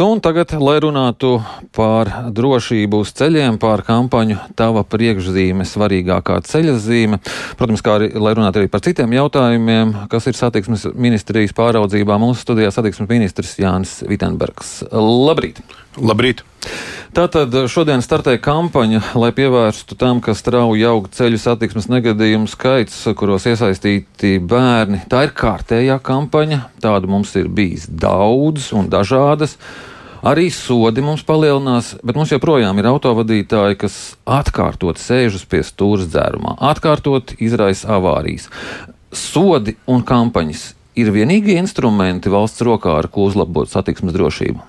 Un tagad, lai runātu par drošību uz ceļiem, par kampaņu Tava priekšzīme, svarīgākā ceļa zīme, protams, kā arī, lai runātu arī par citiem jautājumiem, kas ir satiksmes ministrijas pāraudzībā, mūsu studijā satiksmes ministrs Jānis Vitenbergs. Labrīt! Labrīt! Tātad šodien startē kampaņa, lai pievērstu tam, ka strauji aug ceļu satiksmes negadījumu skaits, kuros iesaistīti bērni. Tā ir kārtējā kampaņa, tādu mums ir bijis daudz un dažādas. Arī sodi mums palielinās, bet mums joprojām ir autovadītāji, kas atkārtot sēžas pie stūra dzērumā, atkārtot izraisa avārijas. Sodi un kampaņas ir vienīgie instrumenti valsts rokā, ar ko uzlabot satiksmes drošību.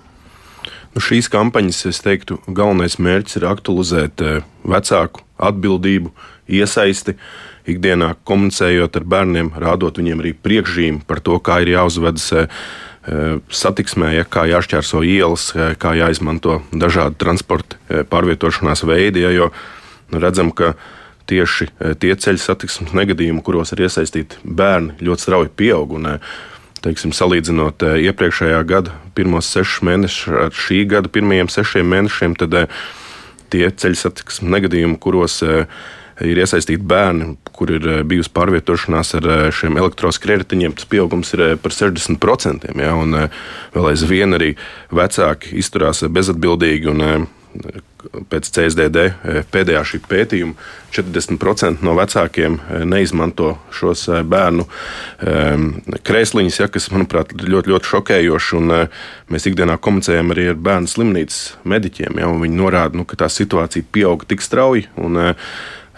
Nu, šīs kampaņas, es teiktu, galvenais mērķis ir aktualizēt eh, vecāku atbildību, iesaisti ikdienā komunicējot ar bērniem, rādot viņiem arī priekšzīmi par to, kā ir jāuzvedas Eh, satiksmē, ja, kā jāšķērso ielas, eh, kā jāizmanto dažādi transporta eh, pārvietošanās veidi. Ja, jo redzam, ka tieši tie ceļu satiksmes negadījumi, kuros ir iesaistīti bērni, ļoti strauji pieaug. Un, teiksim, salīdzinot iepriekšējā gada pirmos sešus mēnešus ar šī gada pirmajiem sešiem mēnešiem, tad tie ceļu satiksmes negadījumi, kuros ir iesaistīti bērni, kur ir eh, bijusi pārvietošanās ar eh, šiem elektroskrējējiem, tas pieaugums ir eh, par 60%. Ja, un vēl aizvien arī vecāki izturās bezatbildīgi. Un, Pēc CSDD pēdējā šī pētījuma 40% no vecākiem neizmanto šos bērnu krēsliņus, ja, kas, manuprāt, ir ļoti, ļoti šokējoši. Mēs ikdienā komunicējam arī ar bērnu slimnīcas mediķiem, ja, viņi norāda, nu, ka tā situācija pieauga tik strauji. Un,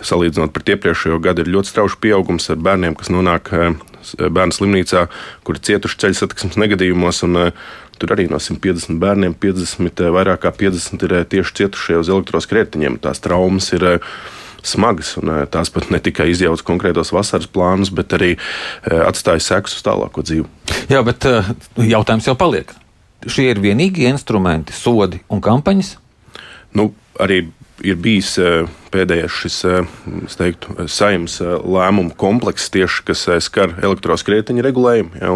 salīdzinot pret iepriekšējo gadu, ir ļoti strauji pieaugums ar bērniem, kas nonāk eh, bērnu slimnīcā, kuri cietuši ceļu satiksmes negadījumos. Un, eh, Tur arī no 150 bērniem 50, eh, vairāk kā 50 ir tieši cietušie uz elektroskrētiņiem. Tās traumas ir smagas, un tās pat ne tikai izjauc konkrētos vasaras plānus, bet arī atstāja sekas uz tālāko dzīvi. Jā, bet jautājums jau paliek. Šie ir vienīgie instrumenti, sodi un kampaņas? Nu, arī ir bijis eh, pēdējais šis eh, teiktu, saimnes eh, lēmumu komplekss, tieši, kas skar elektroskrētiņa regulējumu. Ja,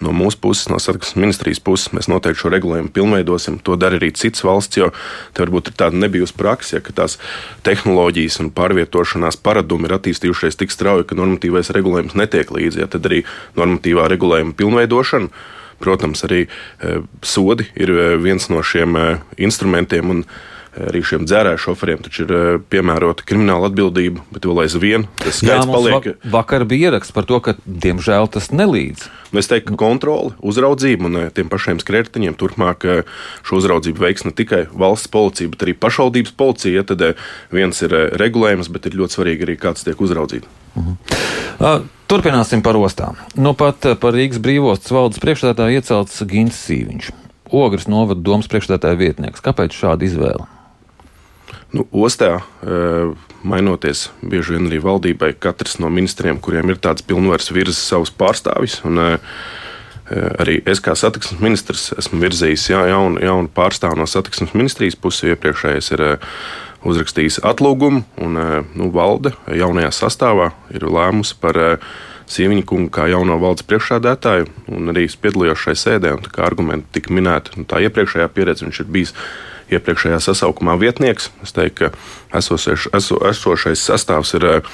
no mūsu puses, no satiksmes ministrijas puses, mēs noteikti šo regulējumu pilnveidosim. To dara arī citas valsts, jo te varbūt ir tāda nebijusi praksa, ja, ka tās tehnoloģijas un pārvietošanās paradumi ir attīstījušies tik strauji, ka normatīvais regulējums netiek līdzi. Ja, tad arī normatīvā regulējuma pilnveidošana. Protams, arī e, sodi ir viens no šiem e, instrumentiem. Un, arī šiem dzērāju šoferiem taču ir eh, piemērota krimināla atbildība, bet vēl aizvien tas skaits Jā, paliek. Va vakar bija ieraksts par to, ka diemžēl tas nelīdz. Es teiktu, ka kontrole, uzraudzība un eh, tiem pašiem skrējējiņiem turpmāk eh, šo uzraudzību veiks ne tikai valsts policija, bet arī pašvaldības policija. Ja tad viens ir regulējums, bet ir ļoti svarīgi arī kāds tiek uzraudzīts. Uh -huh. uh, turpināsim par ostām. Nu pat par Rīgas brīvostas valdes priekšstādātāju iecelts Gins Sīviņš. Ogres novada domas priekšstādātāja vietnieks. Kāpēc šāda izvēle? Nu, ostā, e, mainoties bieži vien arī valdībai, katrs no ministriem, kuriem ir tāds pilnvars, virza savus pārstāvjus. Un, e, e, Arī es kā satiksmes ministrs esmu virzījis ja, jaunu, jaunu pārstāvu no satiksmes ministrijas puses. Iepriekšējais ir uzrakstījis atlūgumu, un nu, valde jaunajā sastāvā ir lēmusi par Sīviņa kungu kā jauno valdes priekšsādātāju, un arī piedalījos šai sēdē. Argumenti tika minēti, nu, tā iepriekšējā pieredze viņš ir bijis iepriekšējā sasaukumā vietnieks. Es teiktu, ka esošais, eso, esošais sastāvs ir eh,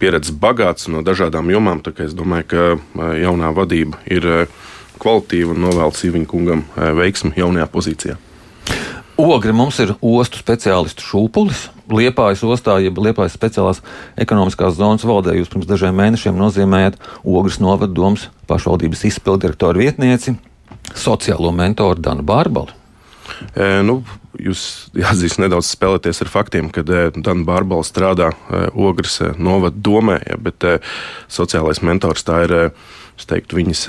pieredzes bagāts no dažādām jomām. Es domāju, ka eh, jaunā vadība ir eh, kvalitīva un novēlu Sīviņa kungam veiksmi jaunajā pozīcijā. Ogre mums ir ostu speciālistu šūpulis. Liepājas ostā, jeb Liepājas speciālās ekonomiskās zonas valdē jūs pirms dažiem mēnešiem nozīmējat Ogres novada domas pašvaldības izpildirektoru vietnieci, sociālo mentoru Danu Bārbalu. Nu, jūs jāatzīst, nedaudz spēlēties ar faktiem, kad e, Dana Bārbala strādā Ogres novada domē, ja, bet sociālais mentors tā ir. Es teiktu, viņas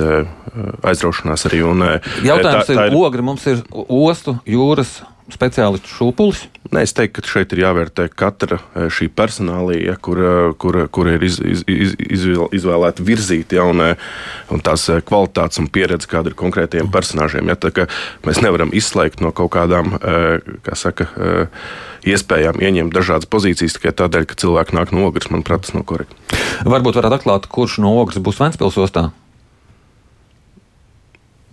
aizraušanās arī. Un, Jautājums tā, tā ir, ir, ogre mums ir ostu, jūras speciālistu šūpulis? Nē, es teiktu, ka šeit ir jāvērtē katra e, šī personālija, kur, kur, kur ir iz, iz, iz, izvēl, izvēlēta virzīt, ja, un, e, un tās e, kvalitātes un pieredze, kāda ir konkrētiem personāžiem. Ja, mēs nevaram izslēgt no kaut kādām, kā saka, iespējām ieņemt dažādas pozīcijas tikai tādēļ, ka cilvēki nāk no ogres. Manuprāt, tas nav korekti. Varbūt varat atklāt, kurš no ogres būs Ventspils ostā?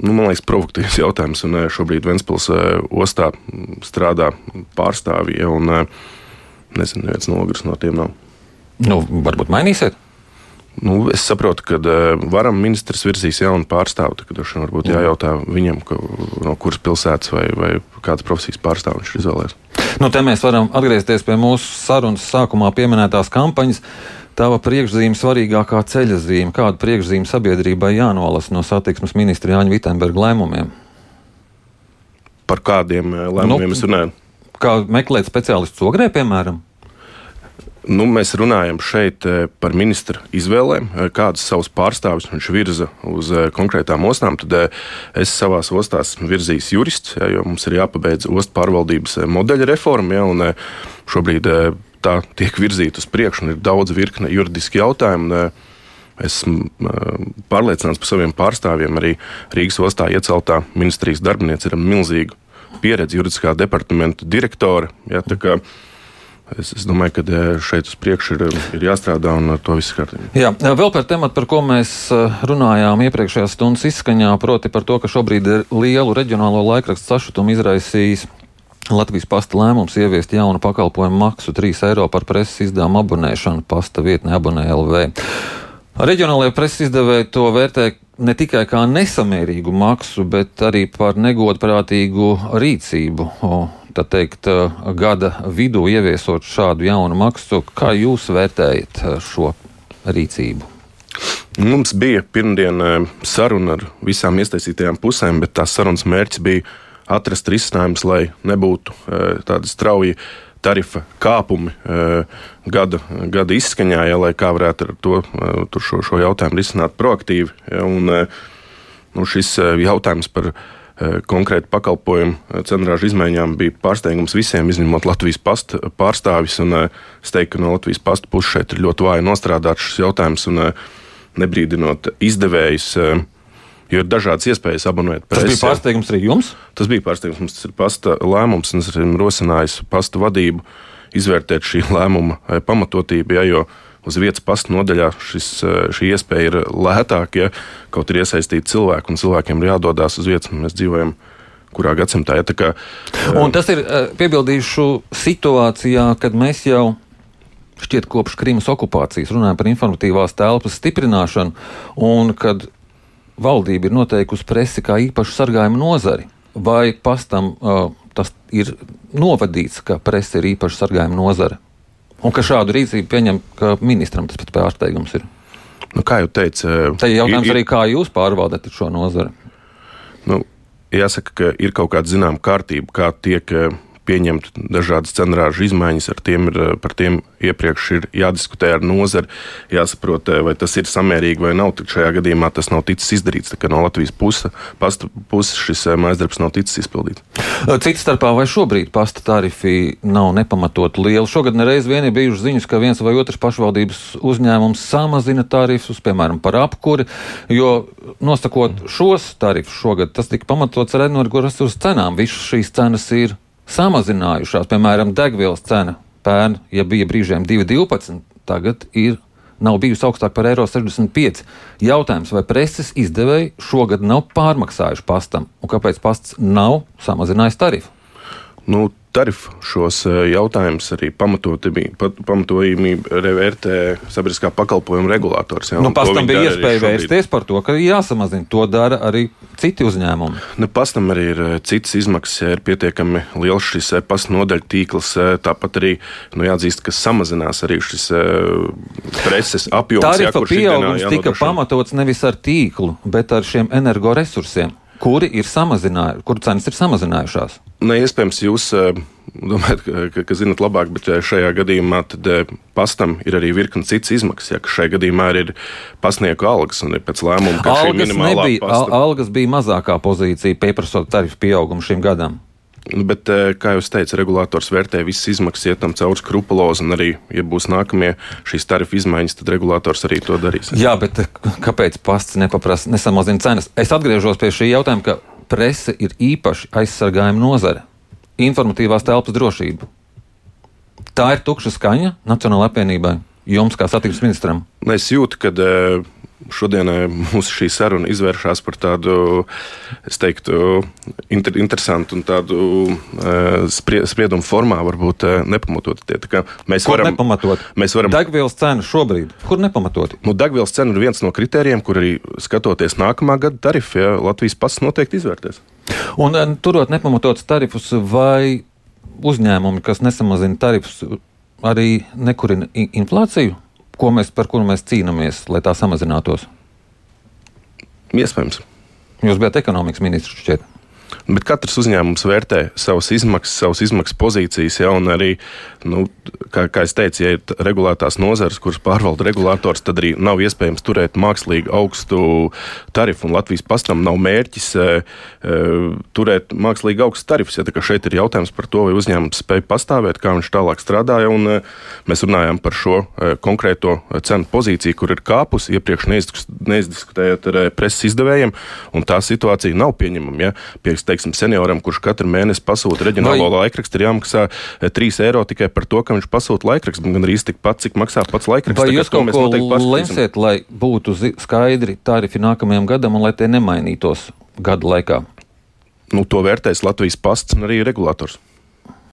Nu, man liekas, provokatīvs jautājums. Un, šobrīd Vēnspils ostā strādā pārstāvji, un nezinu, neviens nogurs no tiem nav. Nu, varbūt mainīsiet? Nu, es saprotu, ka varam ministrs virzīs jaunu pārstāvu. Tad droši vien varbūt jājautā viņam, ka, no kuras pilsētas vai, vai kādas profesijas pārstāvu viņš ir izvēlējies. Nu, te mēs varam atgriezties pie mūsu sarunas sākumā pieminētās kampaņas. Tava priekšzīme svarīgākā ceļa zīme. Kāda priekšzīme sabiedrībai jānolasa no satiksmes ministra Jāņa Vitsenberga lēmumiem? Par kādiem lēmumiem nu, es runāju? Kā meklēt speciālistu ogrē, piemēram? Nu, mēs runājam šeit eh, par ministra izvēlēm, eh, kādas savus pārstāvjus viņš virza uz eh, konkrētām ostām. Tad es savā ostā esmu virzījis jurists, ja, jo mums ir jāpabeidz ostas pārvaldības modeļa reforma. Ja, šobrīd tā tiek virzīta uz priekšu, un ir daudz virkne juridiski jautājumu. Esmu pārliecināts par saviem pārstāvjiem. Arī Rīgas ostā ieceltā ministrijas darbiniece ir milzīga pieredze juridiskā departamenta direktore. Ja, Es, es domāju, ka eh, šeit uz priekšu ir, ir jāstrādā un ar to viss kārtībā. Jā, vēl par tematu, par ko mēs eh, runājām iepriekšējā stundas izskaņā, proti par to, ka šobrīd ir lielu reģionālo laikrakstu sašutumu izraisījis. Latvijas pasta lēmums ieviest jaunu pakalpojumu maksu 3 eiro par preses izdevumu abonēšanu pasta vietnē abonē LV. Reģionālajie preses izdevēji to vērtē ne tikai kā nesamērīgu maksu, bet arī par negodprātīgu rīcību. Teikt, gada vidū ieviesot šādu jaunu maksu. Kā jūs vērtējat šo rīcību? Mums bija pirmdiena saruna ar visām iesaistītajām pusēm, bet tās sarunas mērķis bija atrast risinājumus, lai nebūtu tādi strauji tarifa kāpumi gada, gada izskaņā, ja, lai kā varētu ar to šo, šo jautājumu risināt proaktīvi. Ja, un, nu, šis jautājums par Eh, konkrēti pakalpojumu cenrāžu izmaiņām bija pārsteigums visiem, izņemot Latvijas pasta pārstāvis. Un, es teiktu, ka no Latvijas pasta puses šeit ir ļoti vāji nostrādāts šis jautājums un nebrīdinot izdevējus. Jo ir dažādas iespējas abonēt presi. Tas bija pārsteigums arī jums? Tas bija pārsteigums. Mums tas ir pasta lēmums, un es esmu rosinājis pasta vadību izvērtēt šī lēmuma pamatotību. Ja, uz vietas pasta nodaļā šis, eh, šī iespēja ir lētāka, ja kaut ir iesaistīti cilvēki un cilvēkiem ir jādodas uz vietas. Mēs dzīvojam kurā gadsimtā. Ja, kā, un tas ir eh, piebildīšu situācijā, kad mēs jau. Šķiet, kopš Krimas okupācijas runājam par informatīvās telpas stiprināšanu, un kad valdība ir noteikusi presi kā īpašu sargājumu nozari, vai pastam uh, tas ir novadīts, ka presa ir īpaši sargājuma nozare? Un ka šādu rīcību pieņem, ka ministram tas pats pārsteigums ir. Nu, kā jau teicu, tā ir jautājums ir, arī, kā jūs pārvaldat šo nozari. Nu, jāsaka, ka ir kaut kāda zināmā kārtība, kā tiek pieņemt dažādas cenrāžu izmaiņas, tiem ir, par tiem iepriekš ir jādiskutē ar nozari, jāsaprot, eh, vai tas ir samērīgi vai nav. Šajā gadījumā tas nav ticis izdarīts. No Latvijas puse, puses šis eh, maizdarbs nav ticis izpildīts. Cits starpā, vai šobrīd pasta tarifi nav nepamatot lieli? Šogad nereiz vien ir bijušas ziņas, ka viens vai otrs pašvaldības uzņēmums samazina tarifus, piemēram, par apkuri, jo nosakot šos tarifus šogad, tas tika pamatots ar energoresursu cenām. Visas šīs cenas ir samazinājušās. Piemēram, degvielas cena pērn, ja bija brīžiem 2,12, tagad ir. Nav bijusi augstāka par eiro 65. Jautājums, vai preces izdevēji šogad nav pārmaksājuši pastam, un kāpēc pasts nav samazinājis tarifu? Nu, tarifu šos eh, jautājumus arī pamatojumi vērtē sabiedriskā pakalpojuma regulators. Ja, nu, pastam bija iespēja vērsties par to, ka jāsamazina. To dara arī citi uzņēmumi. Nu, pastam arī ir eh, citas izmaksas, ja ir pietiekami liels šis eh, pasta nodaļu tīkls. Tāpat arī nu, jāatzīst, ka samazinās arī šis preses apjoms. Tarifa jā, pieaugums tika pamatots nevis ar tīklu, bet ar šiem energoresursiem kuri ir samazinājuši, kuru cenas ir samazinājušās. Ne, iespējams, jūs eh, domājat, ka, ka, zinat labāk, bet eh, šajā gadījumā eh, pastam ir arī virkni cits izmaksas. Ja, šajā gadījumā ir pasnieku algas un ir pēc lēmuma, ka algas, nebija, pasta... algas bija mazākā pozīcija pieprasot tarifu pieaugumu šim gadam. Nu, bet, eh, kā jau teicu, regulators vērtē visas izmaksas, ietam cauri skrupulozi, un arī, ja būs nākamie šīs tarifu izmaiņas, tad regulators arī to darīs. Jā, bet eh, kāpēc pasts nepaprasa, nesamazina cenas? Es atgriežos pie šī jautājuma, ka prese ir īpaši aizsargājuma nozare - informatīvās telpas drošība. Tā ir tukša skaņa Nacionālajai apvienībai, jums kā satiksmes ministram. Es jūtu, ka uh, šodien mūsu šī saruna izvēršas par tādu, es teiktu, inter, interesantu un tādu sprie, spriedumu formā, varbūt nepamatot. Tie, mēs Kur varam, nepamatot? Mēs varam. Degvielas cena šobrīd, kur nepamatot? Nu, degvielas cena ir viens no kritērijiem, kur arī skatoties nākamā gada tarifu, ja Latvijas pasis noteikti izvērtēs. Un turot nepamatots tarifus vai uzņēmumi, kas nesamazina tarifus, arī nekurina inflāciju? Ko mēs, par kuru mēs cīnāmies, lai tā samazinātos? Iespējams. Jūs bijat ekonomikas ministrs šķiet. Bet katrs uzņēmums vērtē savas izmaksas, savas izmaksas pozīcijas, ja, un arī, nu, kā, kā es teicu, ja ir regulētās nozares, kuras pārvalda regulators, tad arī nav iespējams turēt mākslīgi augstu tarifu. Un Latvijas pastam nav mērķis e, e, turēt mākslīgi augstu tarifus. Ja, šeit ir jautājums par to, vai uzņēmums spēj pastāvēt, kā viņš tālāk strādāja. Un, e, mēs runājam par šo e, konkrēto cenu pozīciju, kur ir kāpusi iepriekš neizdiskutējot ar e, preses izdevējiem, un tā situācija nav pieņemama. Ja. Pie, teiksim, senioram, kurš katru mēnesi pasūta reģionālo Vai... laikrakstu, ir jāmaksā 3 e, eiro tikai par to, ka viņš pasūta laikrakstu. Gan arī tikpat, cik maksā pats laikraksts. Vai jūs kaut ko lemsiet, lai būtu skaidri tarifi nākamajam gadam un lai tie nemainītos gadu laikā? Nu, to vērtēs Latvijas pasts un arī regulators.